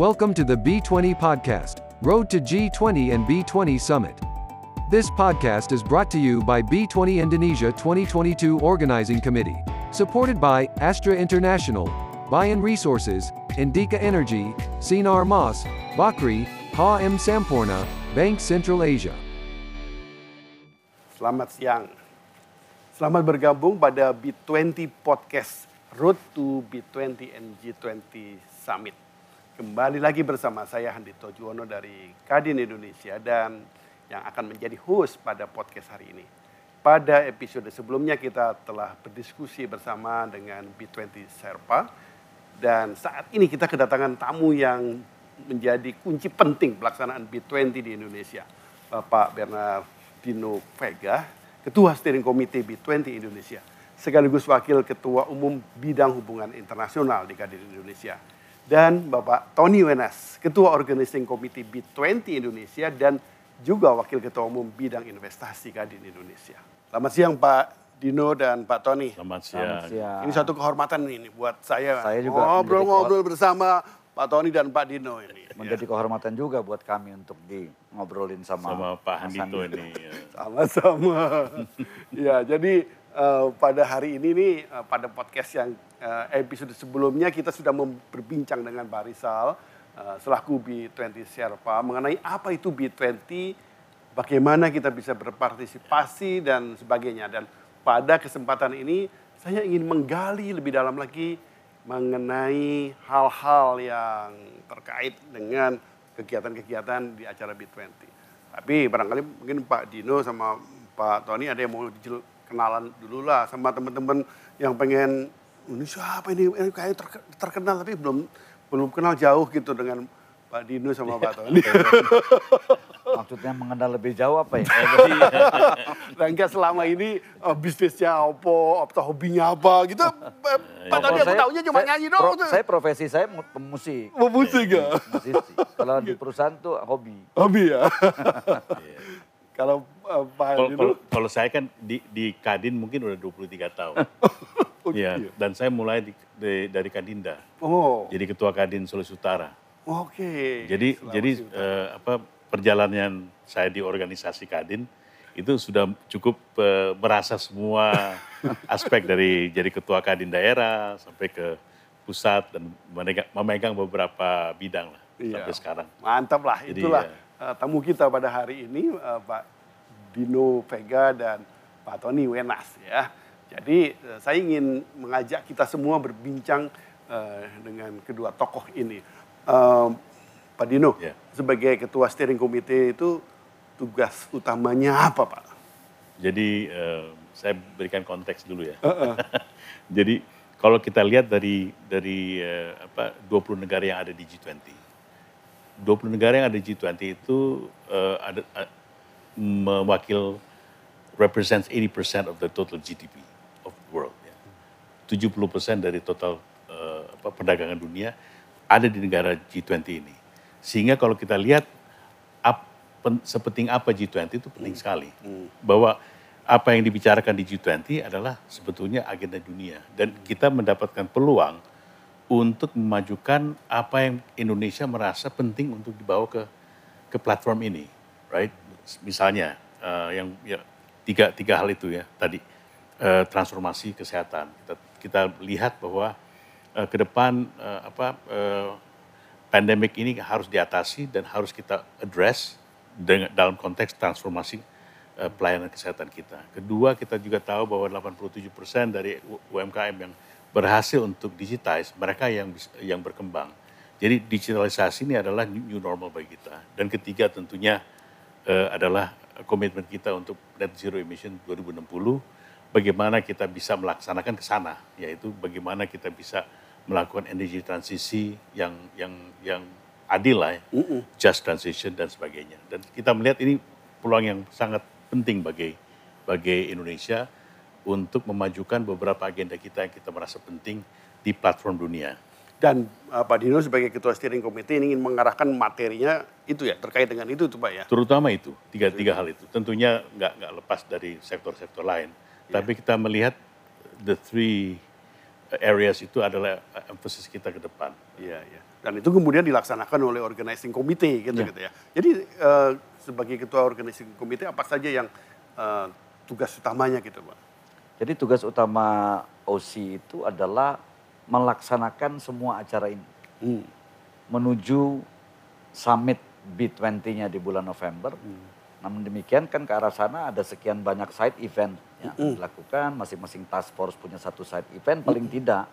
Welcome to the B20 podcast, Road to G20 and B20 Summit. This podcast is brought to you by B20 Indonesia 2022 Organizing Committee, supported by Astra International, Bayan Resources, Indika Energy, Sinar Mas, Bakri, Ha M Samporna, Bank Central Asia. Selamat siang. Selamat bergabung pada B20 Podcast Road to B20 and G20 Summit. Kembali lagi bersama saya Handito Juwono dari Kadin Indonesia dan yang akan menjadi host pada podcast hari ini. Pada episode sebelumnya kita telah berdiskusi bersama dengan B20 Serpa dan saat ini kita kedatangan tamu yang menjadi kunci penting pelaksanaan B20 di Indonesia. Bapak Bernardino Vega, Ketua Steering Committee B20 Indonesia, sekaligus Wakil Ketua Umum Bidang Hubungan Internasional di Kadin Indonesia. Dan Bapak Tony Wenas, Ketua Organizing Committee B20 Indonesia dan juga Wakil Ketua Umum Bidang Investasi Kadin Indonesia. Selamat siang Pak Dino dan Pak Tony. Selamat siang. Ini satu kehormatan ini buat saya, Saya juga ngobrol-ngobrol bersama Pak Tony dan Pak Dino ini. menjadi kehormatan juga buat kami untuk di ngobrolin sama, Sama Pak Handito Andi. ini. ya. Sama-sama. ya, jadi eh, pada hari ini nih eh, pada podcast yang episode sebelumnya kita sudah berbincang dengan Pak Rizal eh, selaku B20 Sherpa mengenai apa itu B20, bagaimana kita bisa berpartisipasi dan sebagainya. Dan pada kesempatan ini saya ingin menggali lebih dalam lagi mengenai hal-hal yang terkait dengan kegiatan-kegiatan di acara B20. Tapi barangkali mungkin Pak Dino sama Pak Tony ada yang mau kenalan dulu lah sama teman-teman yang pengen ini siapa ini, ini kayak terke- terkenal tapi belum belum kenal jauh gitu dengan Pak Dino sama Pak Tony. Maksudnya mengenal lebih jauh apa ya? Rangga selama ini eh, bisnisnya apa, atau hobinya apa gitu. Eh, Pak Tony aku tahunya cuma saya- nyanyi doang. pro- Saya profesi saya mu- pemusik. Mau musik ya? Musisi. Kalau di perusahaan tuh hobi. Hobi ya. Kalau eh, Pak Dino, kalau, kalau saya kan di, di Kadin mungkin udah 23 tahun. oh, Iya, gitu ya. dan saya mulai di, di- dari Kadinda. Oh, Jadi ketua Kadin Sulawesi Utara. oke. Jadi Sulawesi jadi Utara. eh, apa perjalanan saya di organisasi Kadin itu sudah cukup eh, merasa semua aspek dari jadi ketua Kadin daerah sampai ke pusat dan memegang, memegang beberapa bidang lah Iya. sampai sekarang. Mantap lah, Jadi, itulah ya. eh, tamu kita pada hari ini eh, Pak Dino Vega dan Pak Tony Wenas ya. Jadi eh, saya ingin mengajak kita semua berbincang eh, dengan kedua tokoh ini. Eh, Pak Dino, Ya. sebagai ketua steering committee itu tugas utamanya apa Pak? Jadi eh, saya berikan konteks dulu ya. Jadi kalau kita lihat dari dari eh, apa 20 negara yang ada di G20. 20 negara yang ada di G20 itu eh, ada eh, mewakil represents 80% of the total GDP of the world ya. 70% dari total eh, apa, perdagangan dunia ada di negara G20 ini. Sehingga kalau kita lihat ap- pen- sepenting apa G20 itu penting sekali. Bahwa apa yang dibicarakan di G20 adalah sebetulnya agenda dunia. Dan kita mendapatkan peluang untuk memajukan apa yang Indonesia merasa penting untuk dibawa ke ke platform ini, right? Misalnya eh, yang ya, tiga tiga hal itu ya tadi Eh, transformasi kesehatan. Kita kita lihat bahwa eh, ke depan eh, apa eh, pandemik ini harus diatasi dan harus kita address dengan dalam konteks transformasi eh, pelayanan kesehatan kita. Kedua, kita juga tahu bahwa 87% dari UMKM yang berhasil untuk digitize, mereka yang yang berkembang. Jadi digitalisasi ini adalah new normal bagi kita. Dan ketiga tentunya eh, adalah komitmen kita untuk net zero emission 2060. Bagaimana kita bisa melaksanakan ke sana, yaitu bagaimana kita bisa melakukan energy transisi yang yang yang adil lah, ya, just transition dan sebagainya. Dan kita melihat ini peluang yang sangat penting bagi bagi Indonesia untuk memajukan beberapa agenda kita yang kita merasa penting di platform dunia. Dan eh, Pak Dino sebagai ketua steering committee ingin mengarahkan materinya itu ya terkait dengan itu tuh Pak ya. Terutama itu, tiga, tiga hal itu. Tentunya nggak, nggak lepas dari sektor-sektor lain. Tapi kita melihat the three areas itu adalah emphasis kita ke depan. Iya, iya. Dan itu kemudian dilaksanakan oleh organizing committee gitu, Ya. gitu ya. Jadi eh, sebagai ketua organizing committee apa saja yang eh, tugas utamanya gitu, Pak? Jadi tugas utama OC itu adalah melaksanakan semua acara ini Hmm. menuju summit B20-nya di bulan November. Namun demikian kan ke arah sana ada sekian banyak side event yang akan dilakukan, masing-masing task force punya satu side event paling tidak.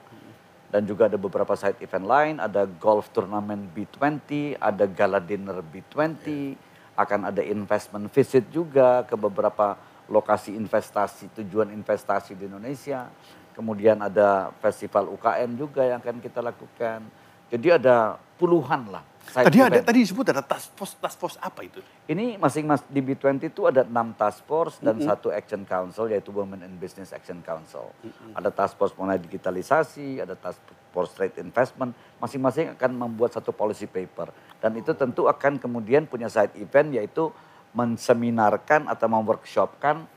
Dan juga ada beberapa side event lain, ada golf turnamen B20, ada gala dinner B20, akan ada investment visit juga ke beberapa lokasi investasi, tujuan investasi di Indonesia. Kemudian ada festival UKM juga yang akan kita lakukan. Jadi ada puluhan lah. Side Tadi ada tadi disebut ada task force task force apa itu? Ini masing-masing di B20 itu ada enam task force dan satu action council yaitu Women in Business Action Council. Ada task force mengenai digitalisasi, ada task force trade investment. Masing-masing akan membuat satu policy paper dan itu tentu akan kemudian punya side event yaitu menseminarkan atau memworkshopkan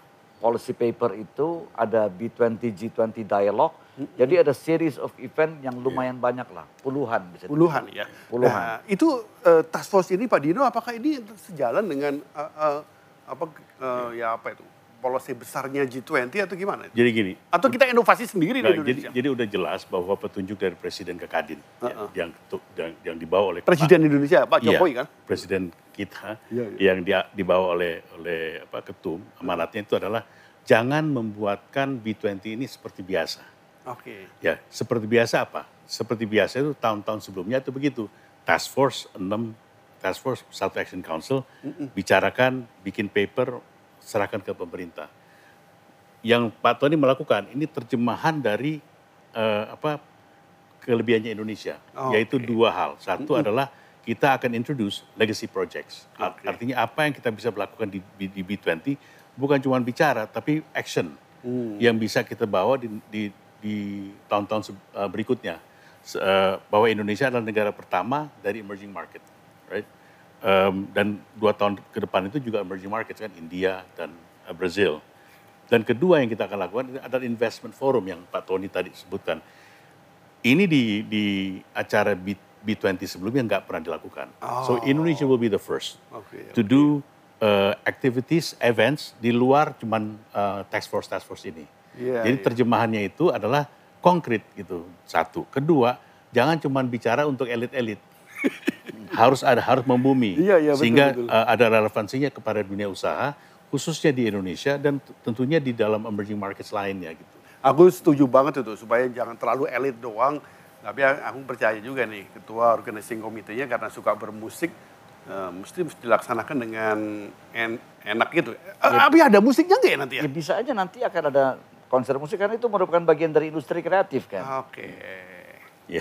policy paper itu ada B20 G20 dialog. Jadi ada series of event yang lumayan banyak lah, puluhan bisa. Puluhan ya. Puluhan. Nah, itu eh, task force ini Pak Dino apakah ini sejalan dengan eh, eh, apa eh, ya apa itu? policy besarnya G20 atau gimana? Jadi gini, Atau kita inovasi sendiri Nah, di jadi, Indonesia? jadi udah jelas bahwa petunjuk dari Presiden ke Kadin ya, yang, tu- yang yang dibawa oleh Presiden Indonesia Pak Iya, Jokowi kan? Presiden kita Iya, iya. yang dia, dibawa oleh oleh apa ketum amanatnya itu adalah jangan membuatkan B20 ini seperti biasa. Oke. Ya, seperti biasa apa? Seperti biasa itu tahun-tahun sebelumnya itu begitu. Task Force 6, Task Force satu Action Council bicarakan, bikin paper, serahkan ke pemerintah. Yang Pak Tony melakukan ini terjemahan dari eh, apa kelebihannya Indonesia, Oh, yaitu oke. dua hal. Satu adalah kita akan introduce legacy projects. Oke. Artinya apa yang kita bisa lakukan di, di, di B20 bukan cuma bicara tapi action yang bisa kita bawa di, di, di tahun-tahun uh, berikutnya. Uh, bahwa Indonesia adalah negara pertama dari emerging market, right? Um, dan dua tahun ke depan itu juga emerging market kan India dan uh, Brazil. Dan kedua yang kita akan lakukan adalah investment forum yang Pak Tony tadi sebutkan. Ini di di acara B, B20 sebelumnya nggak pernah dilakukan. So Indonesia will be the first Oke, to do uh, activities, events di luar cuman uh, task force task force ini. Iya, Jadi iya. terjemahannya itu adalah konkret gitu. Satu, kedua, jangan cuman bicara untuk elit-elit. harus ada harus membumi Iya, iya, betul, sehingga betul. uh, ada relevansinya kepada dunia usaha khususnya di Indonesia dan tentunya di dalam emerging markets lainnya gitu. Aku setuju banget itu supaya jangan terlalu elit doang. Tapi aku percaya juga nih ketua organizing komitenya karena suka bermusik eh, mesti mesti dilaksanakan dengan en- enak gitu. Eh, Tapi ada musiknya nggak ya nanti ya? Ya bisa aja nanti akan ada konser musik karena itu merupakan bagian dari industri kreatif kan. Oke. Ya.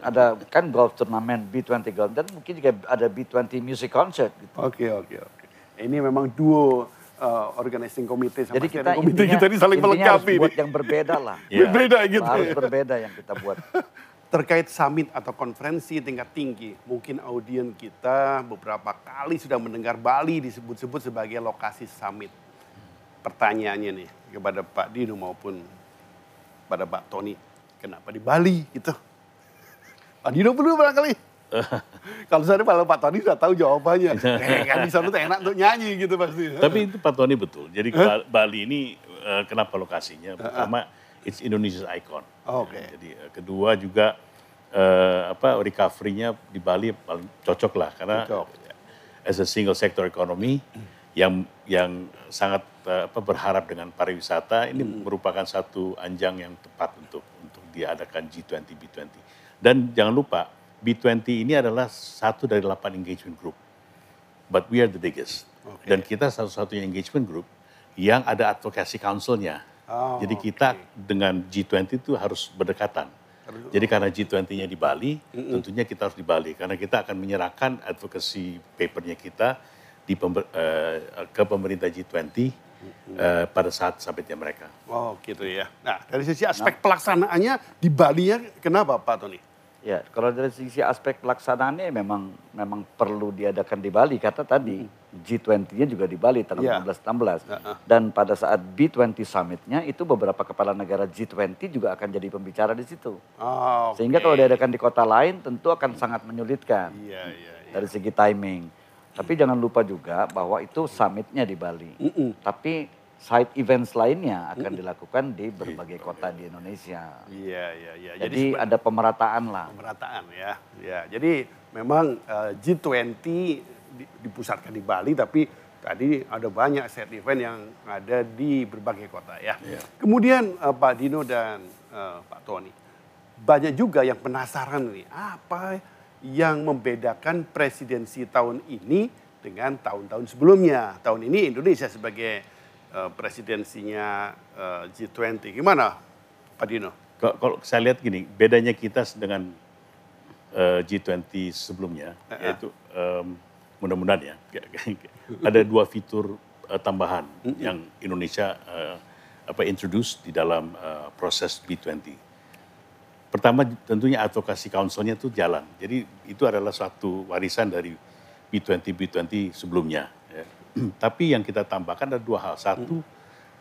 Ada kan golf turnamen B20 golf dan mungkin juga ada B20 music concert gitu. Oke oke oke. Ini memang duo eh, organizing komite sama Jadi kita komite intinya, kita ini saling melengkapi harus buat yang berbeda lah. Iya. Berbeda gitu. Harus berbeda yang kita buat. Terkait summit atau konferensi tingkat tinggi, mungkin audien kita beberapa kali sudah mendengar Bali disebut-sebut sebagai lokasi summit. Pertanyaannya nih kepada Pak Dino maupun pada Pak Tony, kenapa di Bali gitu? Pak Dino dulu barangkali. Kalau saya kalau Pak Tony sudah tahu jawabannya, eh, kan di sana tuh enak untuk nyanyi gitu pasti. Tapi itu Pak Tony betul. Jadi Ba- Bali ini eh, kenapa lokasinya? Pertama, it's Indonesia's icon. Oke. Jadi eh, kedua juga eh, apa recovery-nya di Bali paling cocok lah karena Cocok. as a single sector economy yang yang sangat eh, apa berharap dengan pariwisata ini merupakan satu anjang yang tepat untuk untuk diadakan G20 B20. Dan jangan lupa B20 ini adalah satu dari delapan engagement group. But we are the biggest. Oke. Dan kita satu-satunya engagement group yang ada advocacy council-nya. Oh, Jadi kita dengan G20 itu harus berdekatan. Jadi karena G20-nya di Bali, tentunya kita harus di Bali karena kita akan menyerahkan advocacy papernya kita di pember- eh, ke pemerintah G20 eh, pada saat summitnya mereka. Oh gitu ya. Nah dari sisi aspek pelaksanaannya di Bali ya kenapa Pak Tony? Ya, kalau dari sisi aspek pelaksanaannya memang memang perlu diadakan di Bali karena tadi G20-nya juga di Bali tanggal Ya. 15 16. Heeh. Dan pada saat B20 summit-nya itu beberapa kepala negara G20 juga akan jadi pembicara di situ. Oh, Sehingga oke. kalau diadakan di kota lain tentu akan sangat menyulitkan Iya, iya, iya. dari segi timing. Tapi jangan lupa juga bahwa itu summitnya di Bali. Mm-mm. Tapi side events lainnya akan dilakukan di berbagai kota di Indonesia. Iya, iya, iya. Jadi seben- ada pemerataan lah. pemerataan ya. Ya, jadi memang eh, G20 di- dipusatkan di Bali tapi tadi ada banyak set event yang ada di berbagai kota ya. Kemudian eh, Pak Dino dan eh, Pak Tony banyak juga yang penasaran nih apa yang membedakan presidensi tahun ini dengan tahun-tahun sebelumnya. Tahun ini Indonesia sebagai eh, presidensinya eh, G20. Gimana Pak Dino? Kalau, saya lihat gini, bedanya kita dengan eh, G20 sebelumnya, yaitu mudah-mudahan ya, ada dua fitur tambahan yang Indonesia eh, apa introduce di dalam eh, proses B20. Pertama tentunya advokasi council-nya itu jalan. Jadi itu adalah suatu warisan dari B20 B20 sebelumnya. ya. Tapi yang kita tambahkan ada dua hal. Satu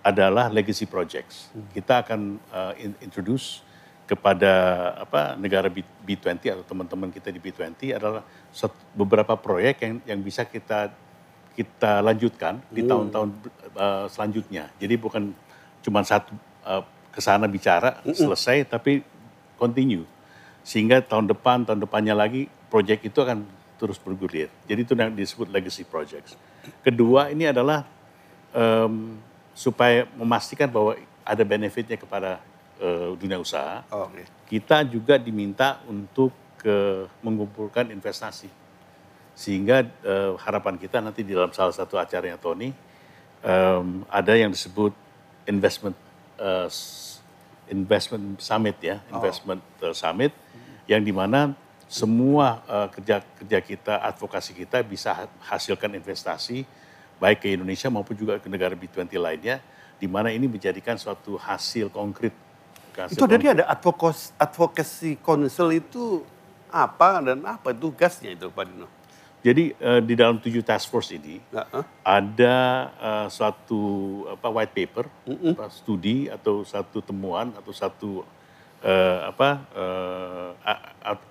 adalah legacy projects. Kita akan uh, in- introduce kepada apa negara B- B20 atau teman-teman kita di B20 adalah beberapa proyek yang yang bisa kita kita lanjutkan di tahun-tahun uh, selanjutnya. Jadi bukan cuma satu uh, ke sana bicara selesai tapi continue. Sehingga tahun depan, tahun depannya lagi proyek itu akan terus bergulir. Jadi itu yang disebut legacy projects. Kedua ini adalah em, supaya memastikan bahwa ada benefitnya kepada eh, dunia usaha. Oke. Kita juga diminta untuk ke mengumpulkan investasi. Sehingga eh, harapan kita nanti di dalam salah satu acaranya Tony em, ada yang disebut investment s- investment summit ya, investment eh, summit yang di mana semua eh, kerja kerja kita, advokasi kita bisa ha- hasilkan investasi baik ke Indonesia maupun juga ke negara B20 lainnya, di mana ini menjadikan suatu hasil konkret. hasil Itu tadi ada advokasi, advocacy council itu apa dan apa tugasnya itu Pak Dino? Jadi eh, di dalam tujuh task force ini Heeh. ada eh, suatu apa white paper, apa, studi atau satu temuan atau satu eh, apa a-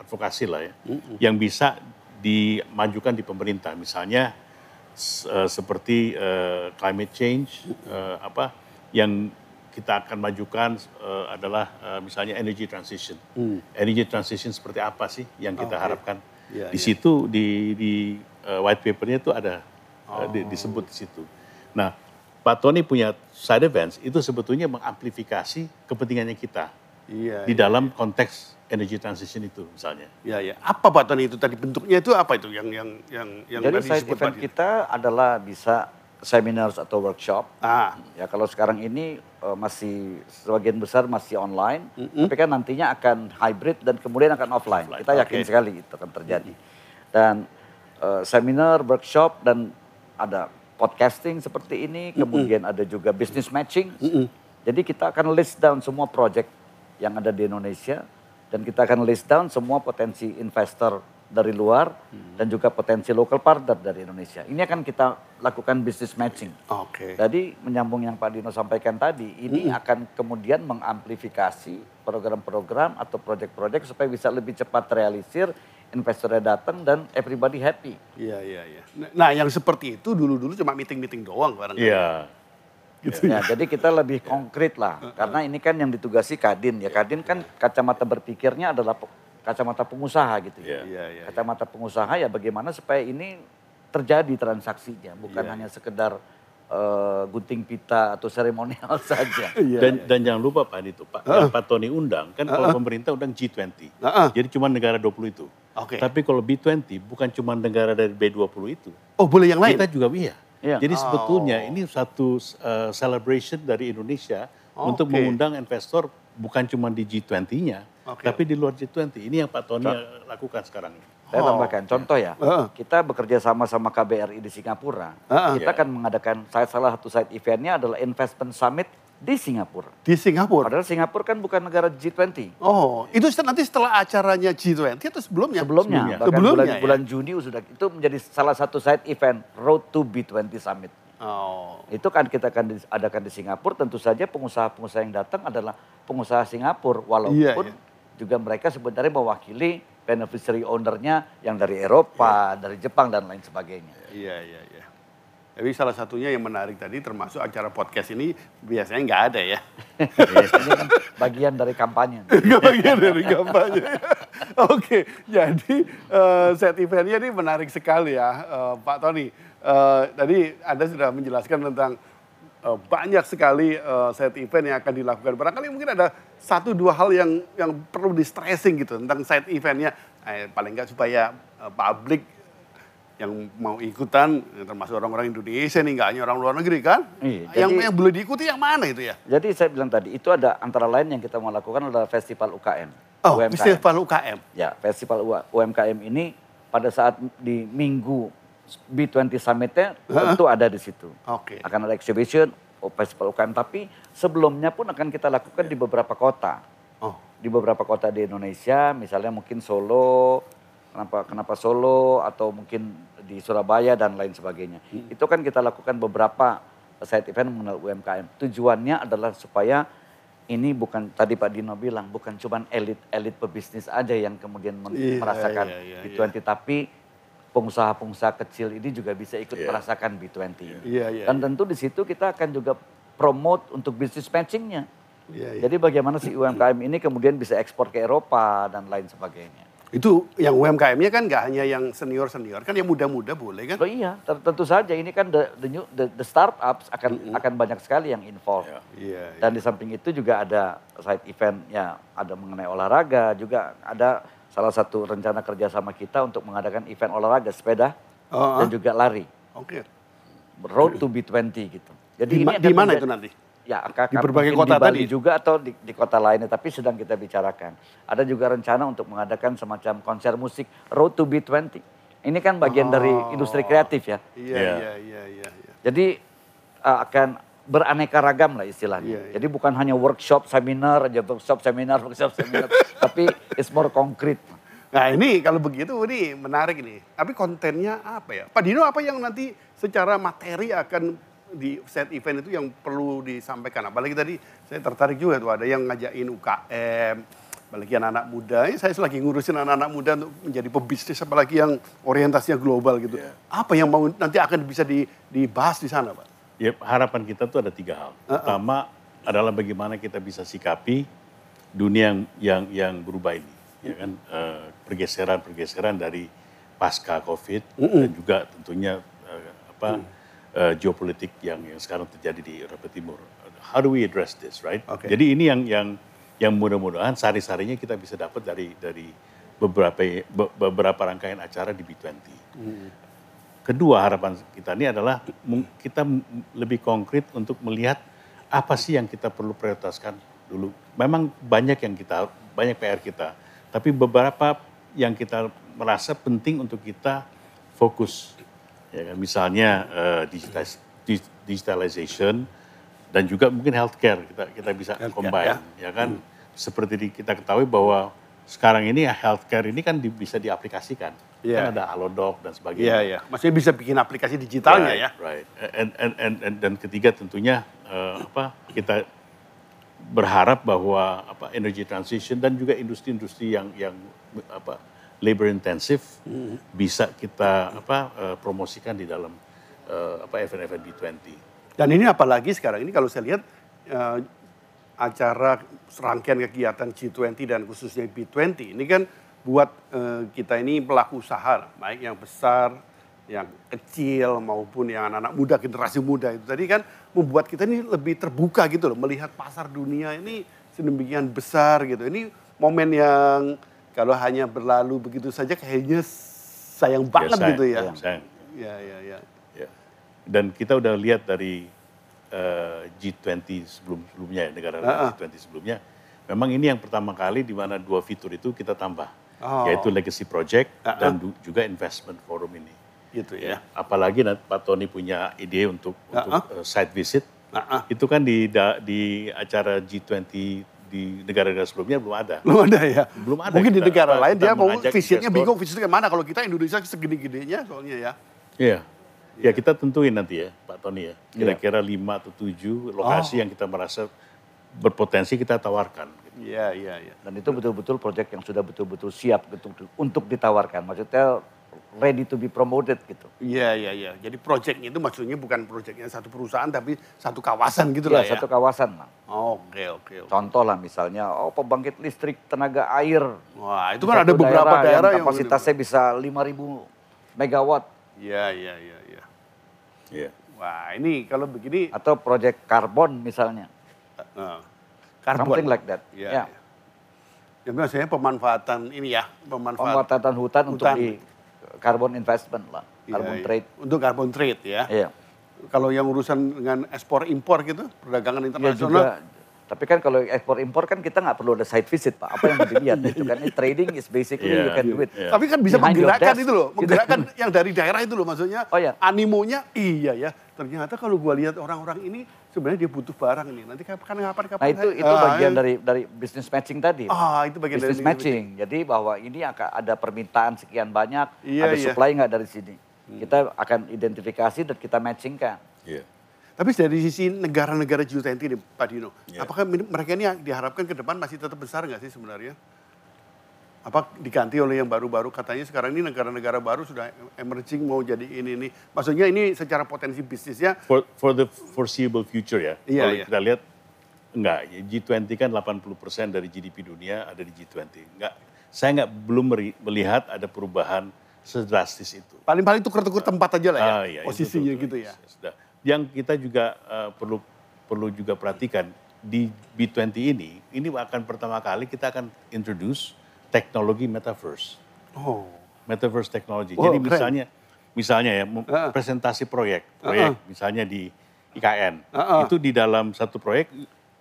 advokasi lah ya, yang bisa dimajukan di pemerintah. Misalnya eh, seperti eh, climate change, eh, apa yang kita akan majukan eh, adalah eh, misalnya energy transition. Energy transition seperti apa sih yang kita Oke. harapkan? Iya, di iya. situ di di uh, white papernya itu ada uh, di- Oh. disebut di situ. Nah, Pak Tony punya side events itu sebetulnya mengamplifikasi kepentingannya kita Iya. di dalam konteks energy transition itu misalnya. Ya, ya. Apa Pak Tony itu tadi bentuknya itu apa itu yang yang yang yang Jadi tadi side event Dino? kita adalah bisa seminars atau workshop. Ah, Ya kalau sekarang ini eh, masih sebagian besar masih online, tapi kan nantinya akan hybrid dan kemudian akan offline. Offline, Kita yakin oke. sekali itu akan terjadi. Dan eh, seminar, workshop dan ada podcasting seperti ini, kemudian ada juga business matching. Jadi kita akan list down semua project yang ada di Indonesia dan kita akan list down semua potensi investor dari luar dan juga potensi local partner dari Indonesia. Ini akan kita lakukan business matching. oke. Tadi menyambung yang Pak Dino sampaikan tadi, ini akan kemudian mengamplifikasi program-program atau proyek-proyek supaya bisa lebih cepat realisir, investornya datang dan everybody happy. Iya, iya, iya. Nah, yang seperti itu dulu-dulu cuma meeting-meeting doang barangkali. Iya. Gitu Ya, jadi kita lebih konkret lah, karena ini kan yang ditugasi Kadin ya. Kadin kan kacamata berpikirnya adalah kacamata pengusaha gitu Iya. ya. Iya, iya. Kacamata pengusaha ya bagaimana supaya ini terjadi transaksinya, bukan Iya. hanya sekedar eh, gunting pita atau seremonial saja. Iya, dan dan jangan lupa Pak itu Pak, yang Pak Tony undang kan kalau pemerintah undang G20. Heeh. Jadi cuma negara 20 itu. Oke. Tapi kalau B20 bukan cuma negara dari B20 itu. Oh, boleh yang lain? Kita juga iya. Iya. Jadi Oh. sebetulnya ini satu uh, celebration dari Indonesia untuk Oke. mengundang investor bukan cuma di G20-nya, Oke. tapi di luar G20. Ini yang Pak Tony uh, lakukan sekarang ini. Saya Oh, tambahkan contoh ya, Heeh. kita bekerja sama sama KBRI di Singapura. Heeh. Kita Iya. akan mengadakan saya salah satu side eventnya adalah investment summit di Singapura. Di Singapura. Padahal Singapura kan bukan negara G20. Oh, itu nanti setelah acaranya G20 atau sebelumnya? Sebelumnya, bahkan Sebelumnya bulan, ya? bulan Juni sudah itu menjadi salah satu side event Road to B20 Summit. Oh. Itu kan kita akan adakan di Singapura, tentu saja pengusaha-pengusaha yang datang adalah pengusaha Singapura, walaupun Iya, iya. juga mereka sebenarnya mewakili beneficiary ownernya yang dari Eropa, dari Jepang dan lain sebagainya. Iya, iya, iya. Tapi salah satunya yang menarik tadi termasuk acara podcast ini biasanya nggak ada ya. Ini kan bagian dari kampanye. Bagian dari kampanye. Oke, jadi eh, set eventnya ini menarik sekali ya eh, Pak Tony. Eh, tadi Anda sudah menjelaskan tentang eh, banyak sekali eh, set event yang akan dilakukan. Barangkali mungkin ada satu dua hal yang yang perlu di stressing gitu tentang set eventnya. Eh, paling nggak supaya eh, publik yang mau ikutan termasuk orang-orang Indonesia nih nggak hanya orang luar negeri kan? Iya, yang jadi- yang boleh diikuti yang mana itu ya? Jadi saya bilang tadi, itu ada antara lain yang kita mau lakukan adalah festival UKM. Oh, UMKM. festival UKM. Ya, festival UMKM ini pada saat di minggu B20 Summit-nya tentu ada di situ. Oke. Akan ada exhibition, festival UKM. Tapi sebelumnya pun akan kita lakukan di beberapa kota. Oh. Di beberapa kota di Indonesia, misalnya mungkin Solo, kenapa kenapa Solo atau mungkin di Surabaya dan lain sebagainya. Itu kan kita lakukan beberapa side event mengenai UMKM. Tujuannya adalah supaya ini bukan tadi Pak Dino bilang bukan cuma elit-elit pebisnis aja yang kemudian Iya, merasakan iya, iya, B20 tapi pengusaha-pengusaha kecil ini juga bisa ikut Iya. merasakan B20 ini. Iya, iya, Dan tentu di situ kita akan juga promote untuk bisnis matchingnya. Iya, iya. Jadi bagaimana si UMKM ini kemudian bisa ekspor ke Eropa dan lain sebagainya. Itu yang UMKM-nya kan nggak hanya yang senior-senior, kan yang muda-muda boleh kan? Oh iya, tentu saja ini kan the, the new the, the startups akan akan banyak sekali yang involved. Ya. Iya. Dan di samping itu juga ada side event ya ada mengenai olahraga juga ada salah satu rencana kerjasama kita untuk mengadakan event olahraga sepeda Oh, dan juga lari Oke. road to B20 gitu. Jadi Di, ma- akan di mana itu nanti? Ya, akan Di berbagai mungkin kota di Bali tadi? juga atau di, di kota lainnya, tapi sedang kita bicarakan. Ada juga rencana untuk mengadakan semacam konser musik Road to B20. Ini kan bagian dari industri kreatif ya. Iya, Iya. iya, iya, iya. iya. Jadi uh, akan beraneka ragam lah istilahnya. Iya, iya. Jadi bukan hanya workshop, seminar aja, workshop, seminar, workshop, seminar, tapi it's more concrete. Nah ini kalau begitu ini menarik nih. Tapi kontennya apa ya? Pak Dino apa yang nanti secara materi akan di set event itu yang perlu disampaikan? Apalagi tadi saya tertarik juga tuh ada yang ngajakin UKM, apalagi anak-anak muda. Ini saya lagi ngurusin anak-anak muda untuk menjadi pebisnis, apalagi yang orientasinya global gitu. Apa yang mau nanti akan bisa di- dibahas di sana, Pak? Ya, harapan kita tuh ada tiga hal. Pertama adalah bagaimana kita bisa sikapi dunia yang yang, yang berubah ini, ya kan Eh, pergeseran-pergeseran dari pasca COVID dan juga tentunya eh, apa eh, geopolitik yang yang sekarang terjadi di Eropa Timur. How do we address this, right? Oke. Jadi ini yang yang yang mudah-mudahan sari-sarinya kita bisa dapat dari dari beberapa be- beberapa rangkaian acara di B20. Kedua harapan kita ini adalah kita lebih konkret untuk melihat apa sih yang kita perlu prioritaskan dulu. Memang banyak yang kita banyak PR kita, tapi beberapa yang kita merasa penting untuk kita fokus. Ya kan? Misalnya eh, digitize- di- digitalization dan juga mungkin healthcare kita kita bisa Healthcare, combine, ya, kan? Seperti di- kita ketahui bahwa sekarang ini ya healthcare ini kan di- bisa diaplikasikan. Iya. Kan ada Halodoc dan sebagainya. Iya, iya. Maksudnya bisa bikin aplikasi digitalnya ya. Right. And, and, and, and, dan ketiga tentunya eh, apa kita berharap bahwa apa energy transition dan juga industri-industri yang yang apa labor intensif bisa kita apa eh, promosikan di dalam eh, apa event-event B20. Dan ini apalagi sekarang ini kalau saya lihat eh, acara serangkaian kegiatan G20 dan khususnya B20 ini kan buat eh, kita ini pelaku usaha baik yang besar, yang kecil maupun yang anak-anak muda generasi muda itu tadi kan membuat kita ini lebih terbuka gitu loh melihat pasar dunia ini sedemikian besar gitu. Ini momen yang kalau hanya berlalu begitu saja kayaknya sayang banget sayang, gitu ya. sayang. Ya, ya, ya. Ya. Dan kita udah lihat dari eh, G20 sebelum sebelumnya ya, negara G20 sebelumnya, memang ini yang pertama kali di mana dua fitur itu kita tambah, Oh. yaitu legacy project Ah, dan du- juga investment forum ini. Gitu ya. Apalagi nanti Pak Tony punya ide untuk untuk eh, site visit, Nah, ah. Itu kan di da- di acara G20 di negara-negara sebelumnya belum ada. Belum ada ya? Belum ada Mungkin di kita, negara apa, lain kita dia mau visitnya bingung visitnya ke mana. Kalau kita Indonesia segini-gininya soalnya ya. Iya. Ya kita tentuin nanti ya Pak Tony ya. Kira-kira lima atau tujuh lokasi yang kita merasa berpotensi kita tawarkan. Iya, iya, iya. Dan itu betul-betul proyek yang sudah betul-betul siap untuk, untuk ditawarkan. Maksudnya ready to be promoted gitu. Iya, iya, iya. Jadi proyeknya itu maksudnya bukan proyeknya satu perusahaan tapi satu kawasan gitu Ya, lah ya. satu kawasan lah. Oke, oke, oke. Contoh lah misalnya, oh pembangkit listrik tenaga air. Wah, itu kan ada beberapa daerah, yang kapasitasnya bisa 5000 megawatt Iya, iya, iya, iya. Iya. Wah, ini kalau begini atau proyek karbon misalnya. eh, karbon. Something like that. Iya. Ya. iya. Ya, biasanya pemanfaatan ini ya, pemanfaatan Pemanfaatan hutan, untuk Hutan. di carbon investment lah, Iya, carbon iya. trade. Untuk carbon trade ya. Iya. Kalau yang urusan dengan ekspor impor gitu, perdagangan Ya internasional. juga. Tapi kan kalau ekspor impor kan kita nggak perlu ada site visit pak. Apa yang mau dilihat itu kan? Ini trading is basically Iya, you can do it. iya. Tapi kan bisa Behind menggerakkan itu loh, menggerakkan yang dari daerah itu loh maksudnya. Oh, iya. Animonya iya ya. Ternyata kalau gua lihat orang-orang ini sebenarnya dia butuh barang ini. Nanti kapan kapan kapan. Nah itu itu Ah, bagian eh. dari dari business matching tadi. Ah, itu bagian business dari matching. Jadi bahwa ini akan ada permintaan sekian banyak, Iya, ada iya. supply nggak dari sini. Kita akan identifikasi dan kita matchingkan. Iya. Tapi dari sisi negara-negara G20 ini, Pak Dino, Iya. apakah mereka ini diharapkan ke depan masih tetap besar nggak sih sebenarnya? Apa diganti oleh yang baru-baru? Katanya sekarang ini negara-negara baru sudah emerging mau jadi ini ini. Maksudnya ini secara potensi bisnisnya For for the foreseeable future ya. Iya, Kalau iya. kita lihat enggak, ya, G20 kan 80% dari GDP dunia ada di G20. Enggak, saya nggak belum melihat ada perubahan sedrastis itu. paling-paling tuker-tuker tempat aja lah ya, Ah, iya, itu posisinya betul, gitu betul. ya. Sudah. Yang kita juga eh, perlu perlu juga perhatikan di B20 ini, ini akan pertama kali kita akan introduce teknologi metaverse. Oh, Metaverse technology. Wow, Jadi keren. misalnya misalnya ya Ah. presentasi proyek, proyek misalnya di IKN. Ah, ah. Itu di dalam satu proyek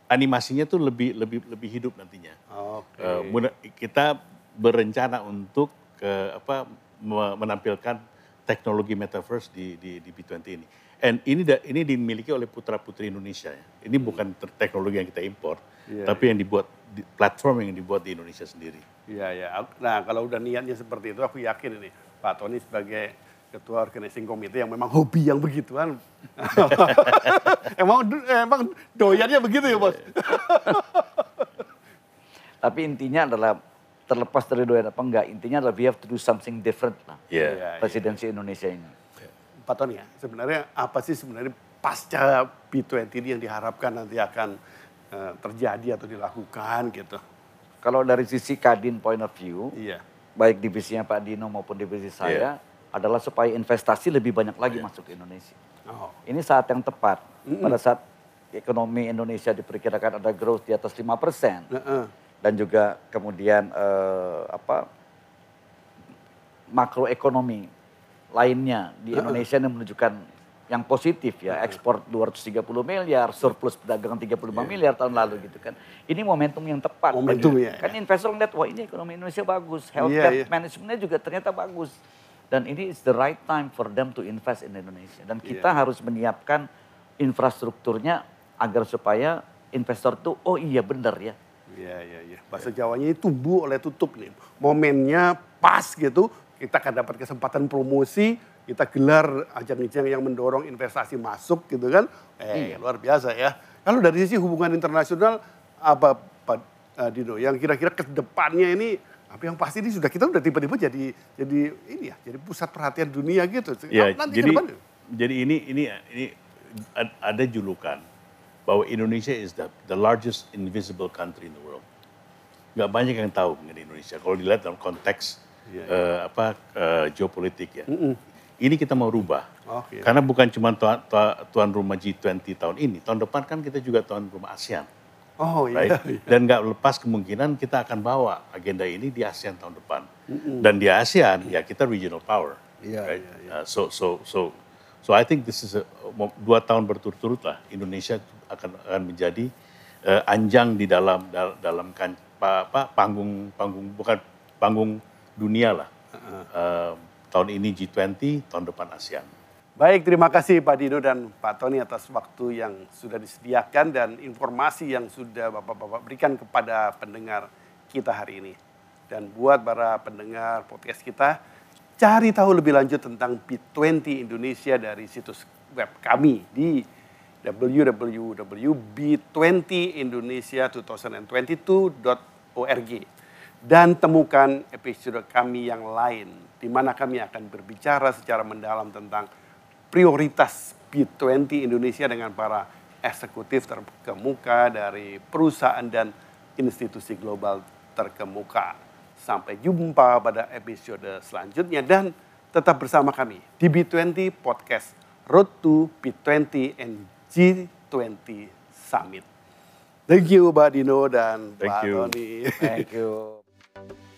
animasinya tuh lebih lebih lebih hidup nantinya. oke. Eh, muna- kita berencana untuk ke apa me- menampilkan teknologi metaverse di di, di B20 ini. And ini da- ini dimiliki oleh putra putri Indonesia ya. Ini bukan ter- teknologi yang kita impor, Iya, tapi yang dibuat di, platform yang dibuat di Indonesia sendiri. Iya, ya. Nah, kalau udah niatnya seperti itu, aku yakin ini Pak Tony sebagai ketua organizing committee yang memang hobi yang begituan. emang emang doyannya begitu ya, Bos? Tapi intinya adalah terlepas dari doyan apa enggak, intinya adalah we have to do something different lah. Iya. Iya, Presidensi Indonesia ini. Pak Tony ya, sebenarnya apa sih sebenarnya pasca B20 ini yang diharapkan nanti akan eh, terjadi atau dilakukan gitu? Kalau dari sisi Kadin point of view, Iya. baik divisinya Pak Dino maupun divisi saya adalah supaya investasi lebih banyak lagi masuk ke Indonesia. Oh, Ini saat yang tepat. Pada saat ekonomi Indonesia diperkirakan ada growth di atas 5 persen. Heeh. Dan juga kemudian eh, apa makroekonomi lainnya di Indonesia yang menunjukkan yang positif ya. Ekspor 230 miliar, surplus perdagangan 35 miliar tahun lalu gitu kan. Ini momentum yang tepat. Momentum, bagi- ya, Kan investor ngeliat, wah ini ekonomi Indonesia bagus. Iya, Healthcare iya. manajemennya juga ternyata bagus. Dan ini is the right time for them to invest in Indonesia. Dan kita Iya. harus menyiapkan infrastrukturnya agar supaya investor tuh, oh iya benar ya. Iya, iya, iya. Bahasa Jawanya ini tumbuh oleh tutup nih. Momennya pas gitu, kita akan dapat kesempatan promosi, kita gelar ajang-ajang yang mendorong investasi masuk gitu kan. Eh, luar biasa ya. Kalau dari sisi hubungan internasional, apa Pak eh, Dino, yang kira-kira ke depannya ini, apa yang pasti ini sudah kita udah tiba-tiba jadi jadi ini ya, jadi pusat perhatian dunia gitu. Ya, Nanti jadi depan, jadi ini ini ini ad- ada julukan bahwa Indonesia is the the largest invisible country in the world. Nggak banyak yang tahu mengenai Indonesia. Kalau dilihat dalam konteks Iya, eh, apa eh, geopolitik ya. Ini kita mau rubah. Oh, iya. Karena bukan cuma tuan, tuan, rumah G20 tahun ini, tahun depan kan kita juga tuan rumah ASEAN. Oh right? iya. iya. Dan nggak lepas kemungkinan kita akan bawa agenda ini di ASEAN tahun depan. Dan di ASEAN ya kita regional power. Iya, right? iya, Uh, so so so so I think this is a, dua tahun berturut-turut lah Indonesia akan akan menjadi uh, anjang di dalam dal- dalam kan, pa- apa panggung panggung bukan panggung dunia lah. Uh, tahun ini G20, tahun depan ASEAN. Baik, terima kasih Pak Dino dan Pak Tony atas waktu yang sudah disediakan dan informasi yang sudah Bapak-Bapak berikan kepada pendengar kita hari ini. Dan buat para pendengar podcast kita, cari tahu lebih lanjut tentang B20 Indonesia dari situs web kami di www.b20indonesia2022.org dan temukan episode kami yang lain di mana kami akan berbicara secara mendalam tentang prioritas B20 Indonesia dengan para eksekutif terkemuka dari perusahaan dan institusi global terkemuka. Sampai jumpa pada episode selanjutnya dan tetap bersama kami di B20 Podcast Road to B20 and G20 Summit. Thank you Mbak Dino dan Thank Pak you. Tony. Thank you. you